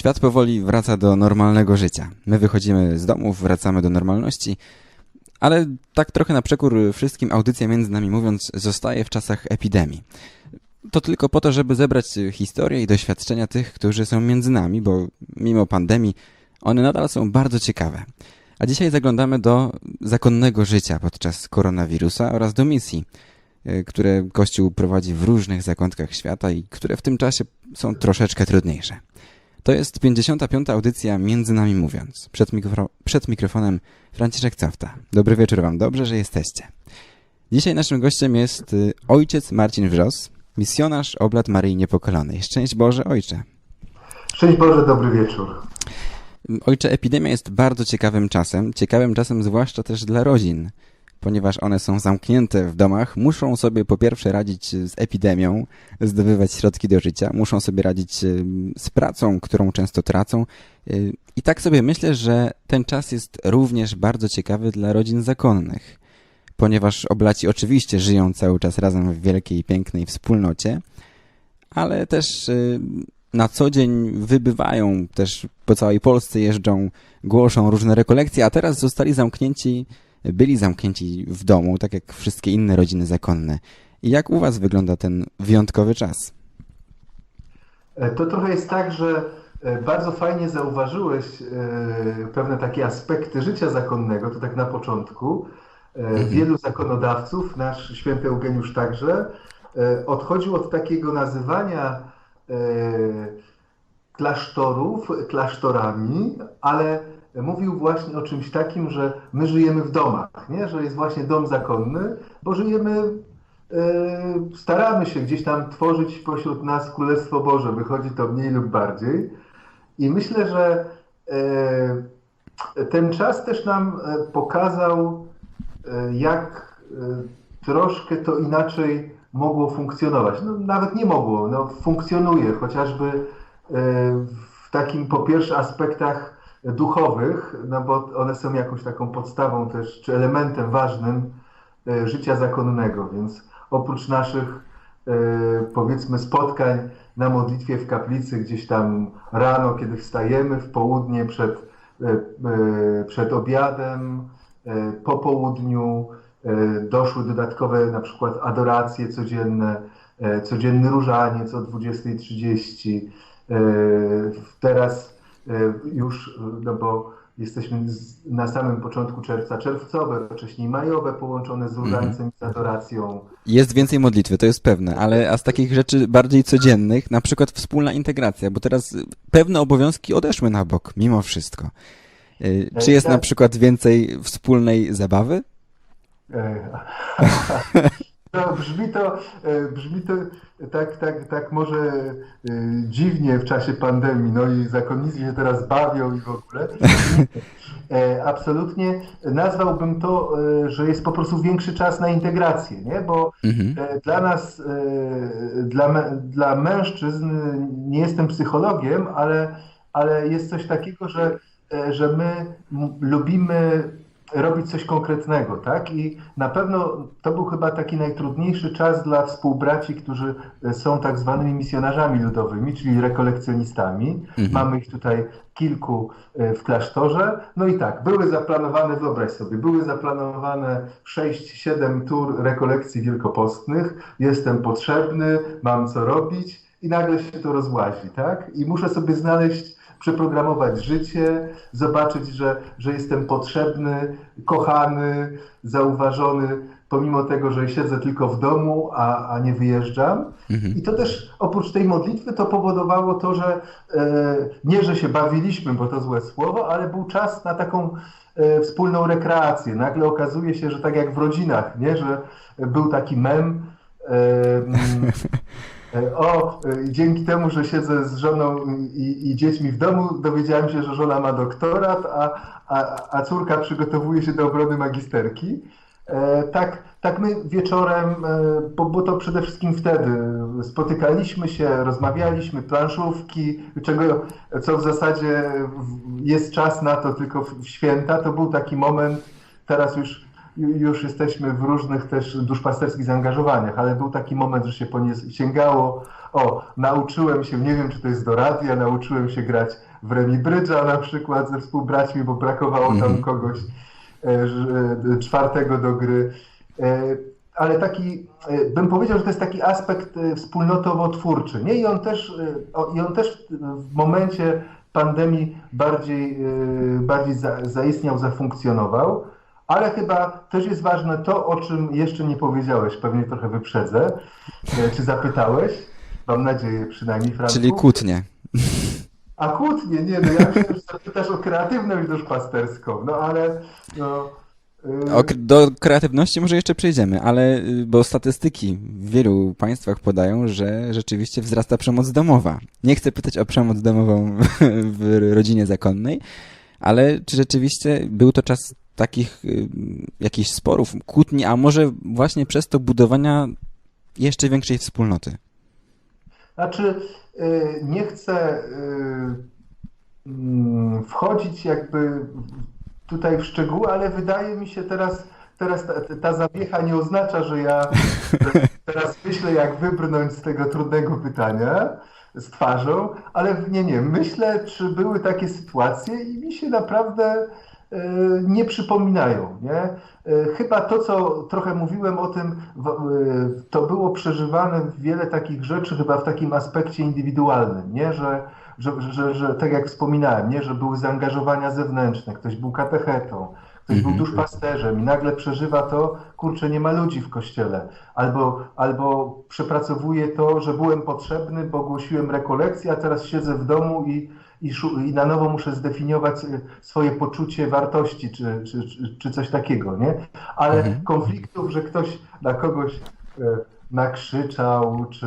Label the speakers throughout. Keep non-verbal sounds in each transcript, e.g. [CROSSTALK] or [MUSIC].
Speaker 1: Świat powoli wraca do normalnego życia. My wychodzimy z domów, wracamy do normalności, ale tak trochę na przekór wszystkim audycja między nami mówiąc zostaje w czasach epidemii. To tylko po to, żeby zebrać historię i doświadczenia tych, którzy są między nami, bo mimo pandemii one nadal są bardzo ciekawe. A dzisiaj zaglądamy do zakonnego życia podczas koronawirusa oraz do misji, y, które Kościół prowadzi w różnych zakątkach świata i które w tym czasie są troszeczkę trudniejsze. To jest 55. audycja Między Nami Mówiąc. Przed, mikro... Przed mikrofonem Franciszek Cafta. Dobry wieczór Wam, dobrze, że jesteście. Dzisiaj naszym gościem jest y, ojciec Marcin Wrzos, misjonarz Oblat Maryi Niepokolonej. Szczęść Boże, ojcze.
Speaker 2: Szczęść Boże, dobry wieczór.
Speaker 1: Ojcze, epidemia jest bardzo ciekawym czasem, ciekawym czasem zwłaszcza też dla rodzin, ponieważ one są zamknięte w domach, muszą sobie po pierwsze radzić z epidemią, zdobywać środki do życia, muszą sobie radzić z pracą, którą często tracą. Y, I tak sobie myślę, że ten czas jest również bardzo ciekawy dla rodzin zakonnych, ponieważ oblaci oczywiście żyją cały czas razem w wielkiej, pięknej wspólnocie, ale też y, na co dzień wybywają, też po całej Polsce jeżdżą, głoszą różne rekolekcje, a teraz zostali zamknięci, byli zamknięci w domu, tak jak wszystkie inne rodziny zakonne. I jak u Was wygląda ten wyjątkowy czas?
Speaker 2: E, to trochę jest tak, że e, bardzo fajnie zauważyłeś e, pewne takie aspekty życia zakonnego, to tak na początku. Mhm. Wielu zakonodawców, nasz święty Eugeniusz także, odchodził od takiego nazywania klasztorów klasztorami, ale mówił właśnie o czymś takim, że my żyjemy w domach, nie? że jest właśnie dom zakonny, bo żyjemy, staramy się gdzieś tam tworzyć pośród nas Królestwo Boże, wychodzi to mniej lub bardziej. I myślę, że ten czas też nam pokazał, jak troszkę to inaczej mogło funkcjonować. No, nawet nie mogło, no, funkcjonuje, chociażby e, w takim po pierwsze aspektach duchowych, no bo one są jakąś taką podstawą też, czy elementem ważnym e, życia zakonnego, więc oprócz naszych e, powiedzmy spotkań na modlitwie w kaplicy gdzieś tam rano, kiedy wstajemy, w południe przed, przed obiadem, po południu, E, doszły dodatkowe na przykład adoracje codzienne, e, codzienny różaniec o 20.30. E, teraz już, no bo jesteśmy na samym początku czerwca, czerwcowe, wcześniej majowe połączone z różańcem i z adoracją.
Speaker 1: Jest więcej modlitwy, to jest pewne, ale a z takich rzeczy bardziej codziennych, na przykład wspólna integracja, bo teraz pewne obowiązki odeszły na bok, mimo wszystko. Czy jest na przykład więcej wspólnej zabawy? [LAUGHS]
Speaker 2: No, brzmi to, e, brzmi to tak, tak, tak może e, dziwnie w czasie pandemii, no i zakonnicy się teraz bawią i w ogóle. Absolutnie nazwałbym to, że jest po prostu większy czas na integrację, nie? bo mhm. dla nas, dla, dla mężczyzn, nie jestem psychologiem, ale, ale jest coś takiego, że, że my lubimy robić coś konkretnego, tak? I na pewno to był chyba taki najtrudniejszy czas dla współbraci, którzy e, są tak zwanymi misjonarzami ludowymi, czyli rekolekcjonistami. Mhm. Mamy ich tutaj kilku e, w klasztorze. No i tak, były zaplanowane, wyobraź sobie, były zaplanowane 6-7 tur rekolekcji wielkopostnych. Jestem potrzebny, mam co robić i nagle się to rozłazi, tak? I muszę sobie znaleźć przeprogramować życie, zobaczyć, że, że jestem potrzebny, kochany, zauważony, pomimo tego, że siedzę tylko w domu, a, a nie wyjeżdżam. Mhm. I to też oprócz tej modlitwy to powodowało to, że e, nie, że się bawiliśmy, bo to złe słowo, ale był czas na taką e, wspólną rekreację. Nagle okazuje się, że tak jak w rodzinach, nie, że był taki mem. [LAUGHS] E, E, o, e, dzięki temu, że siedzę z żoną i, i, dziećmi w domu, dowiedziałem się, że żona ma doktorat, a, a, a córka przygotowuje się do obrony magisterki. E, tak, tak my wieczorem, bo, bo, to przede wszystkim wtedy spotykaliśmy się, rozmawialiśmy, planszówki, czego, co w zasadzie jest czas na to tylko w święta. To był taki moment, teraz już już jesteśmy w różnych też duszpasterskich zaangażowaniach, ale był taki moment, że się po nie sięgało. O, nauczyłem się, nie wiem czy to jest do radia, nauczyłem się grać w Remi Brydża na przykład ze współbraćmi, bo brakowało tam mhm. kogoś e, czwartego do gry. E, ale taki, e, bym powiedział, że to jest taki aspekt wspólnotowo-twórczy, nie? I on też, i on też w momencie pandemii bardziej, bardziej zaistniał, zafunkcjonował. Ale chyba też jest ważne to, o czym jeszcze nie powiedziałeś, pewnie trochę wyprzedzę. Czy zapytałeś? Mam nadzieję przynajmniej, Franku.
Speaker 1: Czyli kłótnie.
Speaker 2: A kłótnie, nie, no ja myślę, że zapytasz o kreatywność duszpasterską, no ale... No,
Speaker 1: y, o, do kreatywności może jeszcze przejdziemy, ale y, bo statystyki w wielu państwach podają, że rzeczywiście wzrasta przemoc domowa. Nie chcę pytać o przemoc domową [LAUGHS] w rodzinie zakonnej, ale czy rzeczywiście był to czas takich y, jakichś sporów, kłótni, a może właśnie przez to budowania jeszcze większej wspólnoty?
Speaker 2: Znaczy, y, nie chcę y, mm, wchodzić jakby tutaj w szczegóły, ale wydaje mi się teraz, teraz ta, ta zawiecha nie oznacza, że ja [LAUGHS] teraz myślę, jak wybrnąć z tego trudnego pytania z twarzą, ale nie, nie, myślę, czy były takie sytuacje i mi się naprawdę nie przypominają. Nie? E, chyba to, co trochę mówiłem o tym, e, to było przeżywane wiele takich rzeczy chyba w takim aspekcie indywidualnym, nie? Że, że, że, że tak jak wspominałem, nie? że były zaangażowania zewnętrzne, ktoś był katechetą, ktoś był duszpasterzem i nagle przeżywa to, kurczę, nie ma ludzi w kościele. Albo, albo przepracowuje to, że byłem potrzebny, bo głosiłem rekolekcję, a teraz siedzę w domu i i, i na nowo muszę zdefiniować e, swoje poczucie wartości czy, czy, czy, czy coś takiego, nie? Ale mhm. konfliktów, że ktoś na kogoś e, nakrzyczał, czy,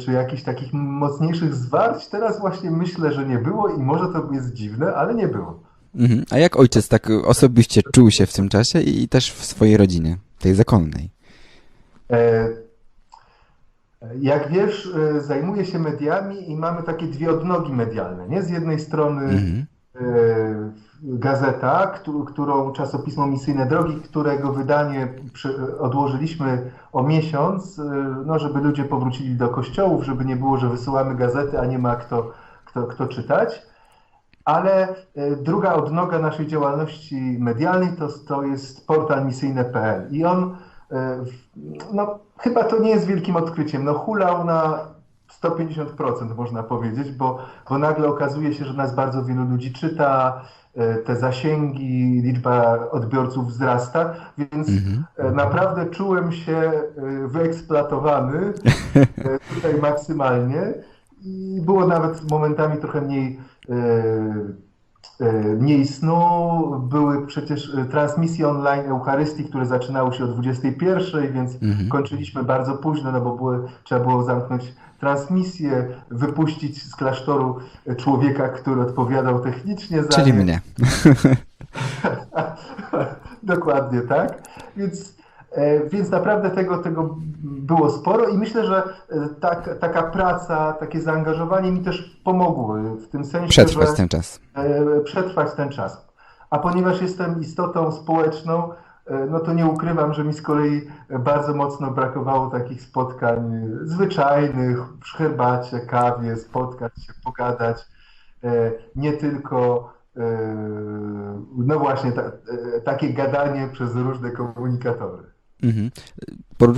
Speaker 2: czy jakichś takich mocniejszych zwarć, teraz właśnie myślę, że nie było i może to jest dziwne, ale nie było.
Speaker 1: Mhm. A jak ojciec tak osobiście czuł się w tym czasie i też w swojej rodzinie, tej zakonnej? E
Speaker 2: jak wiesz, e, zajmuję się mediami i mamy takie dwie odnogi medialne. Nie? Z jednej strony mhm. E, gazeta, którą czasopismo Misyjne Drogi, którego wydanie odłożyliśmy o miesiąc, no, żeby ludzie powrócili do kościołów, żeby nie było, że wysyłamy gazety, a nie ma kto, kto, kto czytać. Ale druga odnoga naszej działalności medialnej to, to jest portal misyjne.pl i on no, chyba to nie jest wielkim odkryciem. No, hulał na 150% można powiedzieć, bo, bo nagle okazuje się, że nas bardzo wielu ludzi czyta, e, te zasięgi, liczba odbiorców wzrasta, więc mhm. E, naprawdę czułem się e, wyeksploatowany tutaj maksymalnie i było nawet momentami trochę mniej mniej snu, były przecież e, transmisje online Eucharystii, które zaczynały się o 21, więc mhm. kończyliśmy bardzo późno, no bo były, trzeba było zamknąć transmisję, wypuścić z klasztoru człowieka, który odpowiadał technicznie za
Speaker 1: Czyli nie. mnie. [LAUGHS]
Speaker 2: Dokładnie tak. Więc E, więc naprawdę tego, tego było sporo i myślę, że e, tak, taka praca, takie zaangażowanie mi też pomogły w tym sensie,
Speaker 1: przetrwać że, ten czas.
Speaker 2: E, przetrwać ten czas. A ponieważ jestem istotą społeczną, no to nie ukrywam, że mi z kolei bardzo mocno brakowało takich spotkań zwyczajnych, przy herbacie, kawie, spotkać się, pogadać, nie tylko no właśnie ta, takie gadanie przez różne komunikatory. Mhm.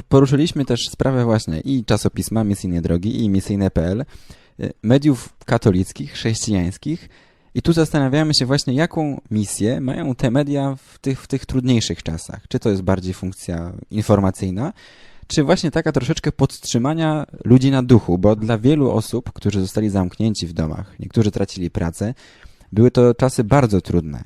Speaker 1: Poruszyliśmy też sprawę właśnie i czasopisma Misyjne Drogi i Misyjne.pl, y, mediów katolickich, chrześcijańskich i tu zastanawiamy się właśnie, jaką misję mają te media w tych, w tych trudniejszych czasach. Czy to jest bardziej funkcja informacyjna, czy właśnie taka troszeczkę podtrzymania ludzi na duchu, bo dla wielu osób, którzy zostali zamknięci w domach, niektórzy tracili pracę, były to czasy bardzo trudne.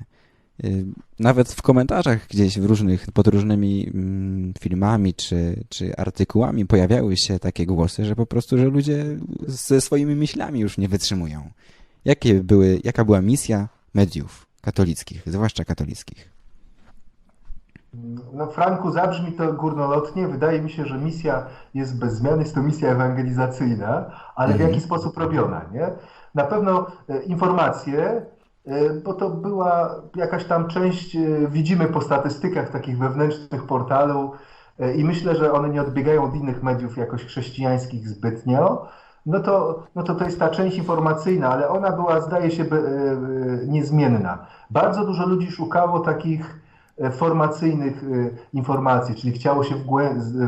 Speaker 1: Y, nawet w komentarzach gdzieś w różnych, pod różnymi mm, filmami czy, czy artykułami pojawiały się takie głosy, że po prostu, że ludzie ze swoimi myślami już nie wytrzymują. Jakie były, jaka była misja mediów katolickich, zwłaszcza katolickich?
Speaker 2: No Franku, zabrzmi to górnolotnie. Wydaje mi się, że misja jest bez zmian, jest to misja ewangelizacyjna, ale w mhm. jaki sposób robiona, nie? Na pewno e, informacje bo to była jakaś tam część, widzimy po statystykach takich wewnętrznych portalu i myślę, że one nie odbiegają od innych mediów jakoś chrześcijańskich zbytnio, no to, no to to jest ta część informacyjna, ale ona była, zdaje się, niezmienna. Bardzo dużo ludzi szukało takich E, formacyjnych e, informacji, czyli chciało się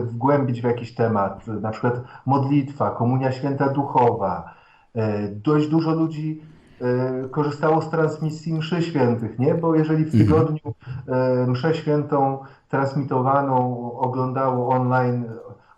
Speaker 2: wgłębić w jakiś temat, na przykład modlitwa, komunia święta duchowa. E, dość dużo ludzi korzystało z transmisji mszy świętych, nie? Bo jeżeli w mhm. tygodniu mszę świętą transmitowaną oglądało online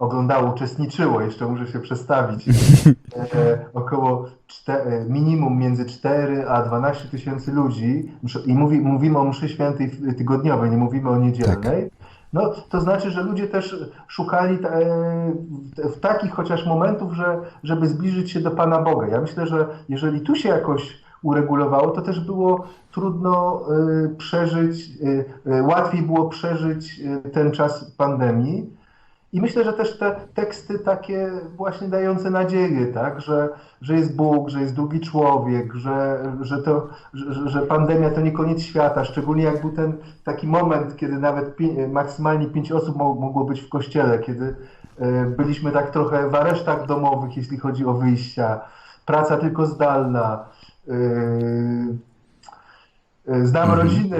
Speaker 2: oglądało, uczestniczyło, jeszcze muszę się przestawić, [LAUGHS] e, około czte, minimum między 4 a 12 tysięcy ludzi i mówi, mówimy o mszy świętej tygodniowej, nie mówimy o niedzielnej, tak. No to znaczy, że ludzie też szukali e, w takich chociaż momentów, że, żeby zbliżyć się do Pana Boga. Ja myślę, że jeżeli tu się jakoś uregulowało, to też było trudno e, przeżyć, e, łatwiej było przeżyć ten czas pandemii, i myślę, że też te teksty takie właśnie dające nadzieję, tak? że, że jest Bóg, że jest drugi człowiek, że, że, to, że, że pandemia to nie koniec świata, szczególnie jak był ten taki moment, kiedy nawet pi maksymalnie pięć osób mogło być w kościele, kiedy e, byliśmy tak trochę w aresztach domowych, jeśli chodzi o wyjścia, praca tylko zdalna, e, Znam mhm. rodziny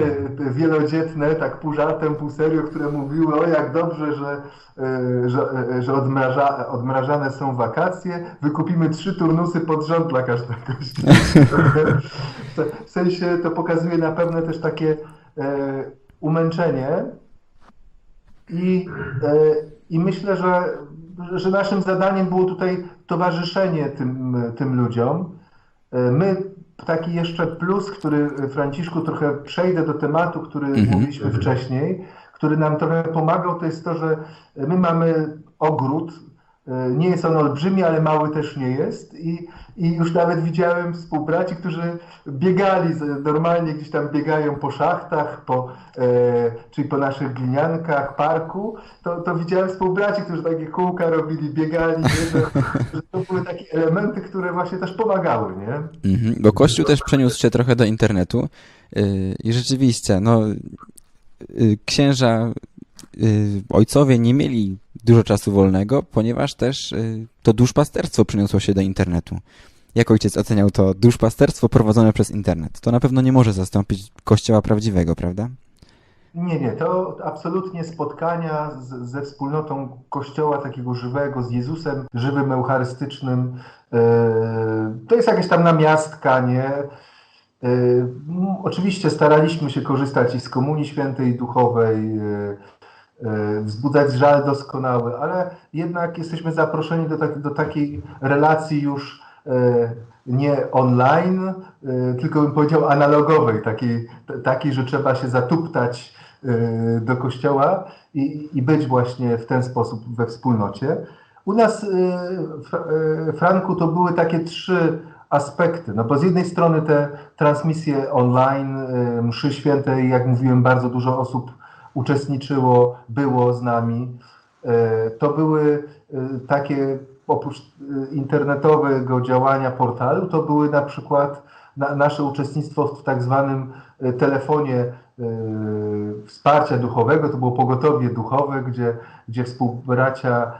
Speaker 2: wielodzietne, tak pół żartem, pół serio, które mówiły, o jak dobrze, że, e, że, e, że odmraża, odmrażane są wakacje, wykupimy trzy turnusy pod rząd dla każdego. [LAUGHS] w sensie to pokazuje na pewno też takie e, umęczenie i, i myślę, że, że naszym zadaniem było tutaj towarzyszenie tym, tym ludziom. My taki jeszcze plus, który Franciszku trochę przejdę do tematu, który mm -hmm. mówiliśmy wcześniej, który nam trochę pomagał, to jest to, że my mamy ogród, nie jest on olbrzymi, ale mały też nie jest. I, i już nawet widziałem współbraci, którzy biegali, normalnie gdzieś tam biegają po szachtach, po, e, czyli po naszych gliniankach, parku. To, to widziałem współbraci, którzy takie kółka robili, biegali. Nie? [LAUGHS] Że to były takie elementy, które właśnie też pomagały. Nie?
Speaker 1: Mhm, bo Kościół też przeniósł się trochę do internetu. Yy, I rzeczywiście, no, yy, księża ojcowie nie mieli dużo czasu wolnego, ponieważ też y, to duszpasterstwo przyniosło się do internetu. Jak ojciec oceniał to duszpasterstwo prowadzone przez internet? To na pewno nie może zastąpić kościoła prawdziwego, prawda?
Speaker 2: Nie, nie, to absolutnie spotkania z, ze wspólnotą Kościoła takiego żywego, z Jezusem żywym, eucharystycznym. Yy, to jest jakaś tam namiastka, nie? Yy, oczywiście staraliśmy się korzystać i z Komunii Świętej Duchowej, yy, wzbudzać żal doskonały, ale jednak jesteśmy zaproszeni do, tak, do takiej relacji już e, nie online, e, tylko bym powiedział analogowej, takiej, takiej że trzeba się zatuptać do kościoła i, i być właśnie w ten sposób we wspólnocie. U nas, Franku, to były takie trzy aspekty. No bo z jednej strony te transmisje online, mszy świętej, jak mówiłem, bardzo dużo osób uczestniczyło, było z nami. E, to były e, takie, oprócz e, internetowego działania portalu, to były na przykład nasze uczestnictwo w tak zwanym telefonie wsparcia duchowego, to było pogotowie duchowe, gdzie, gdzie współbracia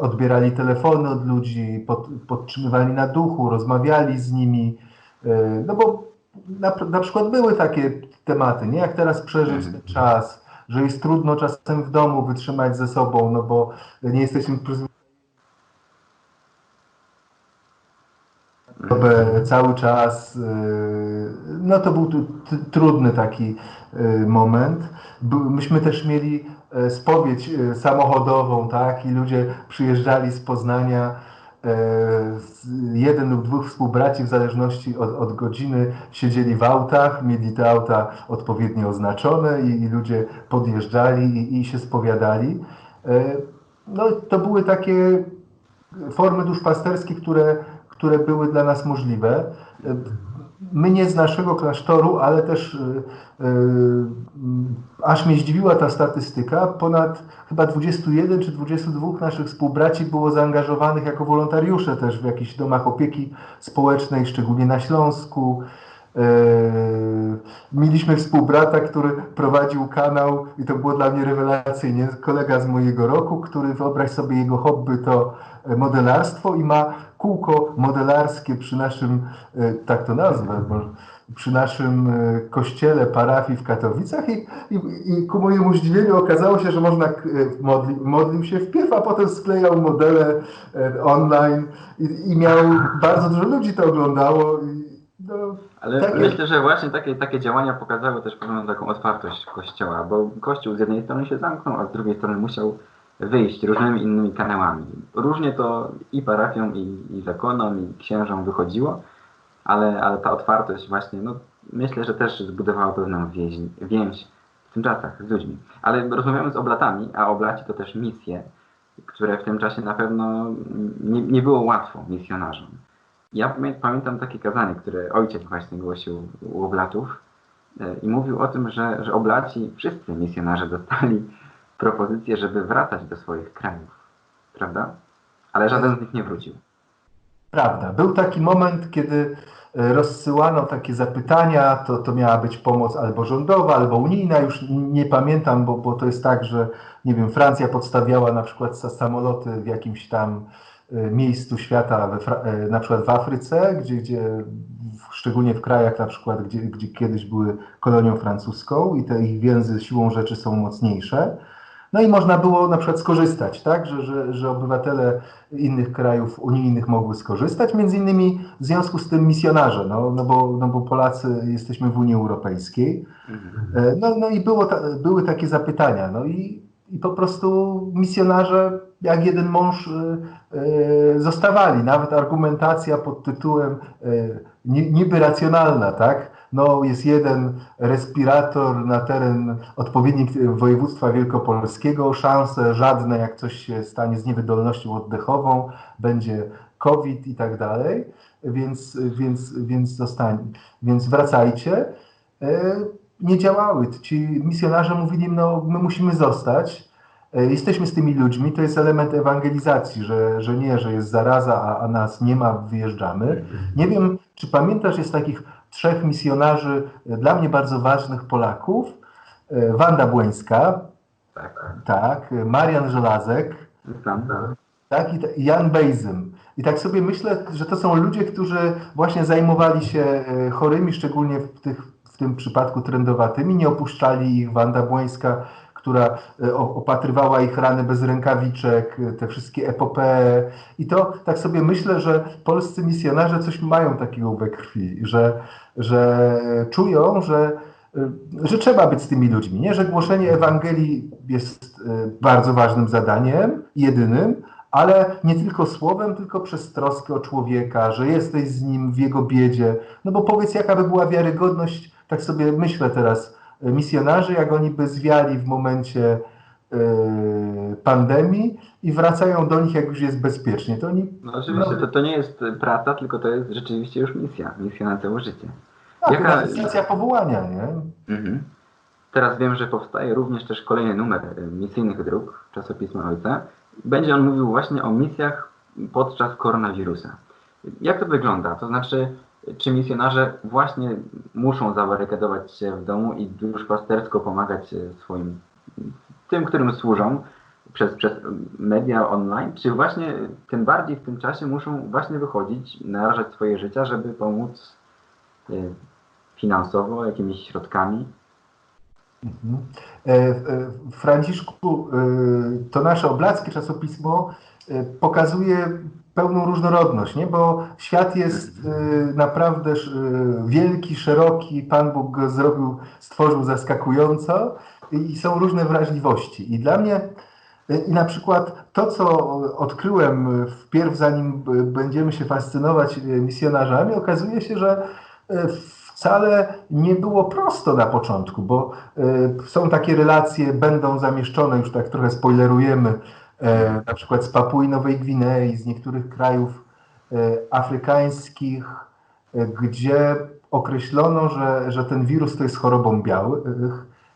Speaker 2: odbierali telefony od ludzi, pod, podtrzymywali na duchu, rozmawiali z nimi, no bo na, na przykład były takie tematy, nie? Jak teraz przeżyć ten czas, że jest trudno czasem w domu wytrzymać ze sobą, no bo nie jesteśmy cały czas, y, no to był trudny taki y, moment. Myśmy też mieli y, spowiedź samochodową, tak, i ludzie przyjeżdżali z Poznania E, jeden lub dwóch współbraci w zależności od, od, godziny siedzieli w autach, mieli te auta odpowiednio oznaczone i, i ludzie podjeżdżali i, i, się spowiadali. E, no, to były takie formy duszpasterskie, które, które były dla nas możliwe. My nie z naszego klasztoru, ale też yy, aż mnie zdziwiła ta statystyka. Ponad chyba 21 czy 22 naszych współbraci było zaangażowanych jako wolontariusze też w jakichś domach opieki społecznej, szczególnie na Śląsku. Mieliśmy współbrata, który prowadził kanał i to było dla mnie rewelacyjnie. Kolega z mojego roku, który wyobraź sobie jego hobby to modelarstwo i ma kółko modelarskie przy naszym, tak to nazwę, bo przy naszym e, kościele parafii w Katowicach i, i, i ku mojemu zdziwieniu okazało się, że można, e, modli, modlił się wpierw, a potem sklejał modele e, online i, i miał, bardzo dużo ludzi to oglądało. I,
Speaker 1: no, Ale takie... myślę, że właśnie takie, takie działania pokazały też pewną taką otwartość Kościoła, bo Kościół z jednej strony się zamknął, a z drugiej strony musiał wyjść różnymi innymi kanałami. Różnie to i parafiom, i, i zakonom, i księżom wychodziło, ale, ale ta otwartość właśnie, no myślę, że też zbudowała pewną więź, więź w tym czasach z ludźmi. Ale rozmawiamy z oblatami, a oblaci to też misje, które w tym czasie na pewno nie, nie było łatwo misjonarzom. Ja pamiętam takie kazanie, które ojciec właśnie głosił u oblatów e, i mówił o tym, że, że oblaci, wszyscy misjonarze dostali propozycję, żeby wracać do swoich krajów, prawda? Ale żaden z nich nie wrócił.
Speaker 2: Prawda. Był taki moment, kiedy e, rozsyłano takie zapytania, to, to miała być pomoc albo rządowa, albo unijna, już nie pamiętam, bo, bo to jest tak, że nie wiem, Francja podstawiała na przykład samoloty w jakimś tam miejscu świata, e, na przykład w Afryce, gdzie, gdzie szczególnie w krajach na przykład, gdzie, gdzie kiedyś były kolonią francuską i te ich więzy siłą rzeczy są mocniejsze. No i można było na przykład skorzystać, tak, że, że, że obywatele innych krajów unijnych mogły skorzystać, między innymi w związku z tym misjonarze, no, no, bo, no bo Polacy jesteśmy w Unii Europejskiej. Mhm. E, no, no i było ta, były takie zapytania, no i, i po prostu misjonarze jak jeden mąż y, y, zostawali. Nawet argumentacja pod tytułem y, niby racjonalna, tak? no, jest jeden respirator na teren odpowiednik województwa wielkopolskiego, szanse żadne, jak coś się stanie z niewydolnością oddechową, będzie COVID i tak dalej, więc, więc, więc, zostań, więc wracajcie. Nie działały. Ci misjonarze mówili, no my musimy zostać, e, jesteśmy z tymi ludźmi, to jest element ewangelizacji, że, że nie, że jest zaraza, a, a nas nie ma, wyjeżdżamy. Nie wiem, czy pamiętasz, jest takich trzech misjonarzy e, dla mnie bardzo ważnych Polaków. E, Wanda Błońska, tak, tak Marian Żelazek, tak, i Jan Bejzym. I tak sobie myślę, że to są ludzie, którzy właśnie zajmowali się chorymi, szczególnie w, tych, w tym przypadku trendowatymi, nie opuszczali ich. Wanda Błońska która e, opatrywała ich rany bez rękawiczek, e, te wszystkie epopee. I to tak sobie myślę, że polscy misjonarze coś mają takiego we krwi, że, że czują, że, e, że trzeba być z tymi ludźmi. Nie, że głoszenie Ewangelii jest bardzo ważnym zadaniem, jedynym, ale nie tylko słowem, tylko przez troskę o człowieka, że jesteś z nim w jego biedzie. No bo powiedz, jaka by była wiarygodność, tak sobie myślę teraz, misjonarzy, jak oni by zwiali w momencie e, pandemii i wracają do nich, jak już jest bezpiecznie. To oni,
Speaker 1: no oczywiście, no, to, to nie jest praca, tylko to jest rzeczywiście już misja, misja na całe życie.
Speaker 2: Tak, Jaka... misja powołania, nie? Mhm.
Speaker 1: Teraz wiem, że powstaje również też kolejny numer misyjnych dróg czasopisma Ojca. Będzie on mówił właśnie o misjach podczas koronawirusa. Jak to wygląda? To znaczy, czy misjonarze właśnie muszą zabarykadować się w domu i duszpastersko pomagać swoim, tym, którym służą przez, przez media online, czy właśnie tym bardziej w tym czasie muszą właśnie wychodzić, narażać swoje życia, żeby pomóc y, finansowo, jakimiś środkami?
Speaker 2: Mhm. E, e, Franciszku, e, to nasze oblackie czasopismo pokazuje pełną różnorodność, nie? bo świat jest y, naprawdę y, wielki, szeroki, Pan Bóg go zrobił, stworzył zaskakująco i są różne wrażliwości. I dla mnie y, i na przykład to, co odkryłem wpierw, zanim będziemy się fascynować misjonarzami, okazuje się, że wcale nie było prosto na początku, bo są takie relacje, będą zamieszczone, już tak trochę spoilerujemy, na przykład z Papui Nowej Gwinei, z niektórych krajów e, afrykańskich, e, gdzie określono, że, że ten wirus to jest chorobą białych.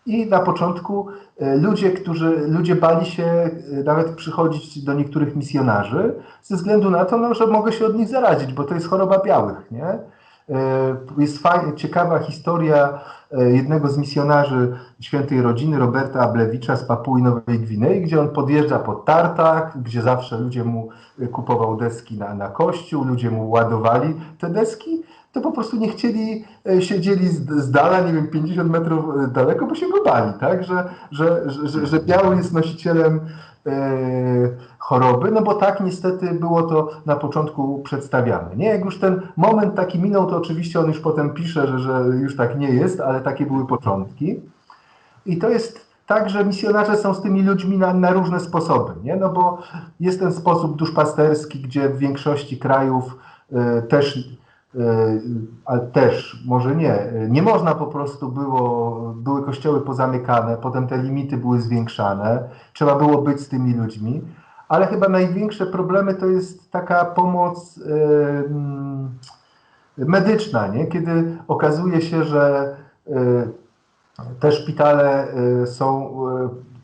Speaker 2: I na początku ludzie, którzy, ludzie bali się nawet przychodzić do niektórych misjonarzy ze względu na to, no, że mogę się od nich zarazić, bo to jest choroba białych, nie? Jest fajna, ciekawa historia jednego z misjonarzy świętej rodziny, Roberta Ablewicza z Papui Nowej Gwinei, gdzie on podjeżdża pod tartak, gdzie zawsze ludzie mu kupował deski na, na kościół, ludzie mu ładowali te deski to po prostu nie chcieli, e, siedzieli z, z dala, nie wiem, 50 metrów e, daleko, bo się go bali, tak? Że, że, że, że biały jest nosicielem e, choroby, no bo tak niestety było to na początku przedstawiane. Nie, jak już ten moment taki minął, to oczywiście on już potem pisze, że, że już tak nie jest, ale takie były początki. I to jest tak, że misjonarze są z tymi ludźmi na, na różne sposoby, nie? No bo jest ten sposób duszpasterski, gdzie w większości krajów y, też E, ale też, może nie, nie można po prostu było, były kościoły pozamykane, potem te limity były zwiększane, trzeba było być z tymi ludźmi, ale chyba największe problemy to jest taka pomoc e, medyczna, nie? kiedy okazuje się, że e, te szpitale są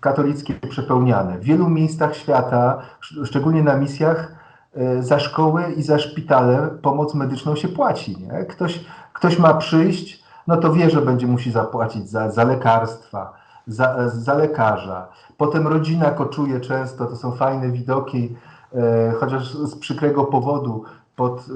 Speaker 2: katolickie przepełniane. W wielu miejscach świata, szczególnie na misjach, E, za szkoły i za szpitale pomoc medyczną się płaci. Nie? Ktoś, ktoś ma przyjść, no to wie, że będzie musi zapłacić za, za lekarstwa, za, za lekarza. Potem rodzina koczuje często, to są fajne widoki, e, chociaż z przykrego powodu pod,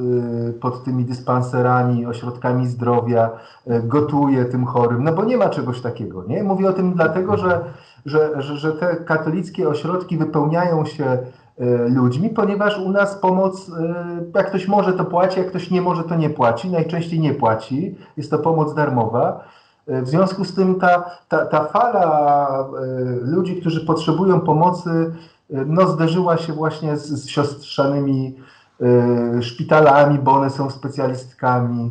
Speaker 2: e, pod tymi dyspanserami, ośrodkami zdrowia, e, gotuje tym chorym, no bo nie ma czegoś takiego. Nie? Mówię o tym dlatego, że, że, że, że te katolickie ośrodki wypełniają się E, ludźmi, ponieważ u nas pomoc, e, jak ktoś może to płaci, jak ktoś nie może to nie płaci, najczęściej nie płaci, jest to pomoc darmowa. E, w związku z tym ta, ta, ta fala ludzi, którzy potrzebują pomocy, no zderzyła się właśnie z, z siostrzanymi szpitalami, bo one są specjalistkami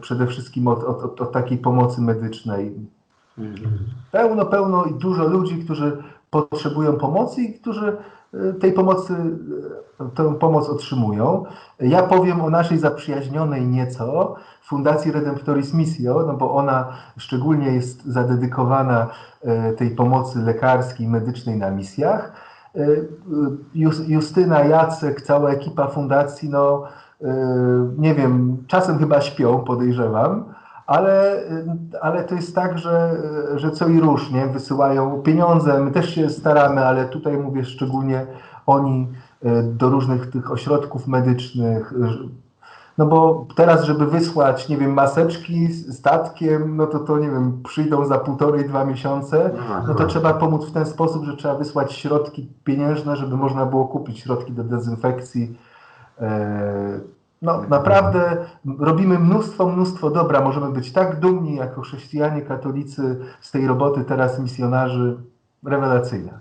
Speaker 2: przede wszystkim od, od, od, od takiej pomocy medycznej. Mhm. Pełno, pełno i dużo ludzi, którzy potrzebują pomocy i którzy tej pomocy, tę pomoc otrzymują. Ja powiem o naszej zaprzyjaźnionej nieco Fundacji Redemptoris Missio, no bo ona szczególnie jest zadedykowana e, tej pomocy lekarskiej, medycznej na misjach. E, Justyna, Jacek, cała ekipa fundacji, no e, nie wiem, czasem chyba śpią, podejrzewam, ale, ale to jest tak, że, że co i róż, nie? Wysyłają pieniądze, my też się staramy, ale tutaj mówię szczególnie oni e, do różnych tych ośrodków medycznych, no bo teraz, żeby wysłać, nie wiem, maseczki statkiem, no to to, nie wiem, przyjdą za półtorej, dwa miesiące, no, no to trzeba pomóc w ten sposób, że trzeba wysłać środki pieniężne, żeby można było kupić środki do dezynfekcji. No naprawdę robimy mnóstwo, mnóstwo dobra. Możemy być tak dumni jako chrześcijanie, katolicy z tej roboty teraz misjonarzy. Rewelacyjna.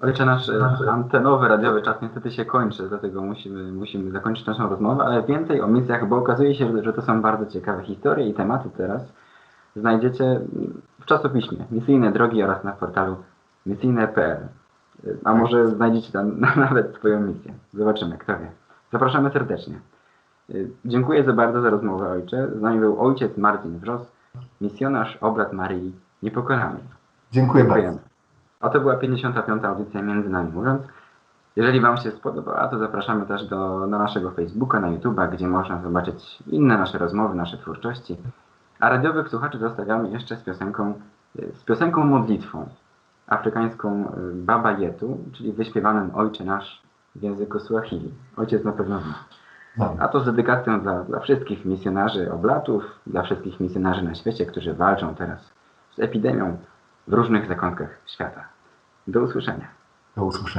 Speaker 1: Ojcze, nasz antenowy, radiowy czas niestety się kończy, dlatego musimy, musimy zakończyć naszą rozmowę, ale więcej o misjach, bo okazuje się, że to są bardzo ciekawe historie i tematy teraz znajdziecie w czasopiśmie Misyjne Drogi oraz na portalu misyjne.pl. A może znajdziecie tam [LAUGHS] nawet swoją misję. Zobaczymy, kto wie. Zapraszamy serdecznie. Dziękuję za bardzo za rozmowę, ojcze. Z nami był ojciec Marcin Wrzos, misjonarz Obrad Maryi Niepokonany.
Speaker 2: Dziękuję bardzo.
Speaker 1: A to była 55. audycja Między Nami Mówiąc. Jeżeli Wam się spodobała, to zapraszamy też do, na naszego Facebooka, na YouTube'a, gdzie można zobaczyć inne nasze rozmowy, nasze twórczości. A radiowych słuchaczy zostawiamy jeszcze z piosenką, z piosenką modlitwą afrykańską y, Baba Yetu, czyli wyśpiewanym Ojcze Nasz w języku Swahili. Ojciec na pewno zna. No. A to z dedykacją dla, dla wszystkich misjonarzy oblatów, dla wszystkich misjonarzy na świecie, którzy walczą teraz z epidemią w różnych zakątkach świata. Do usłyszenia.
Speaker 2: Do usłyszenia.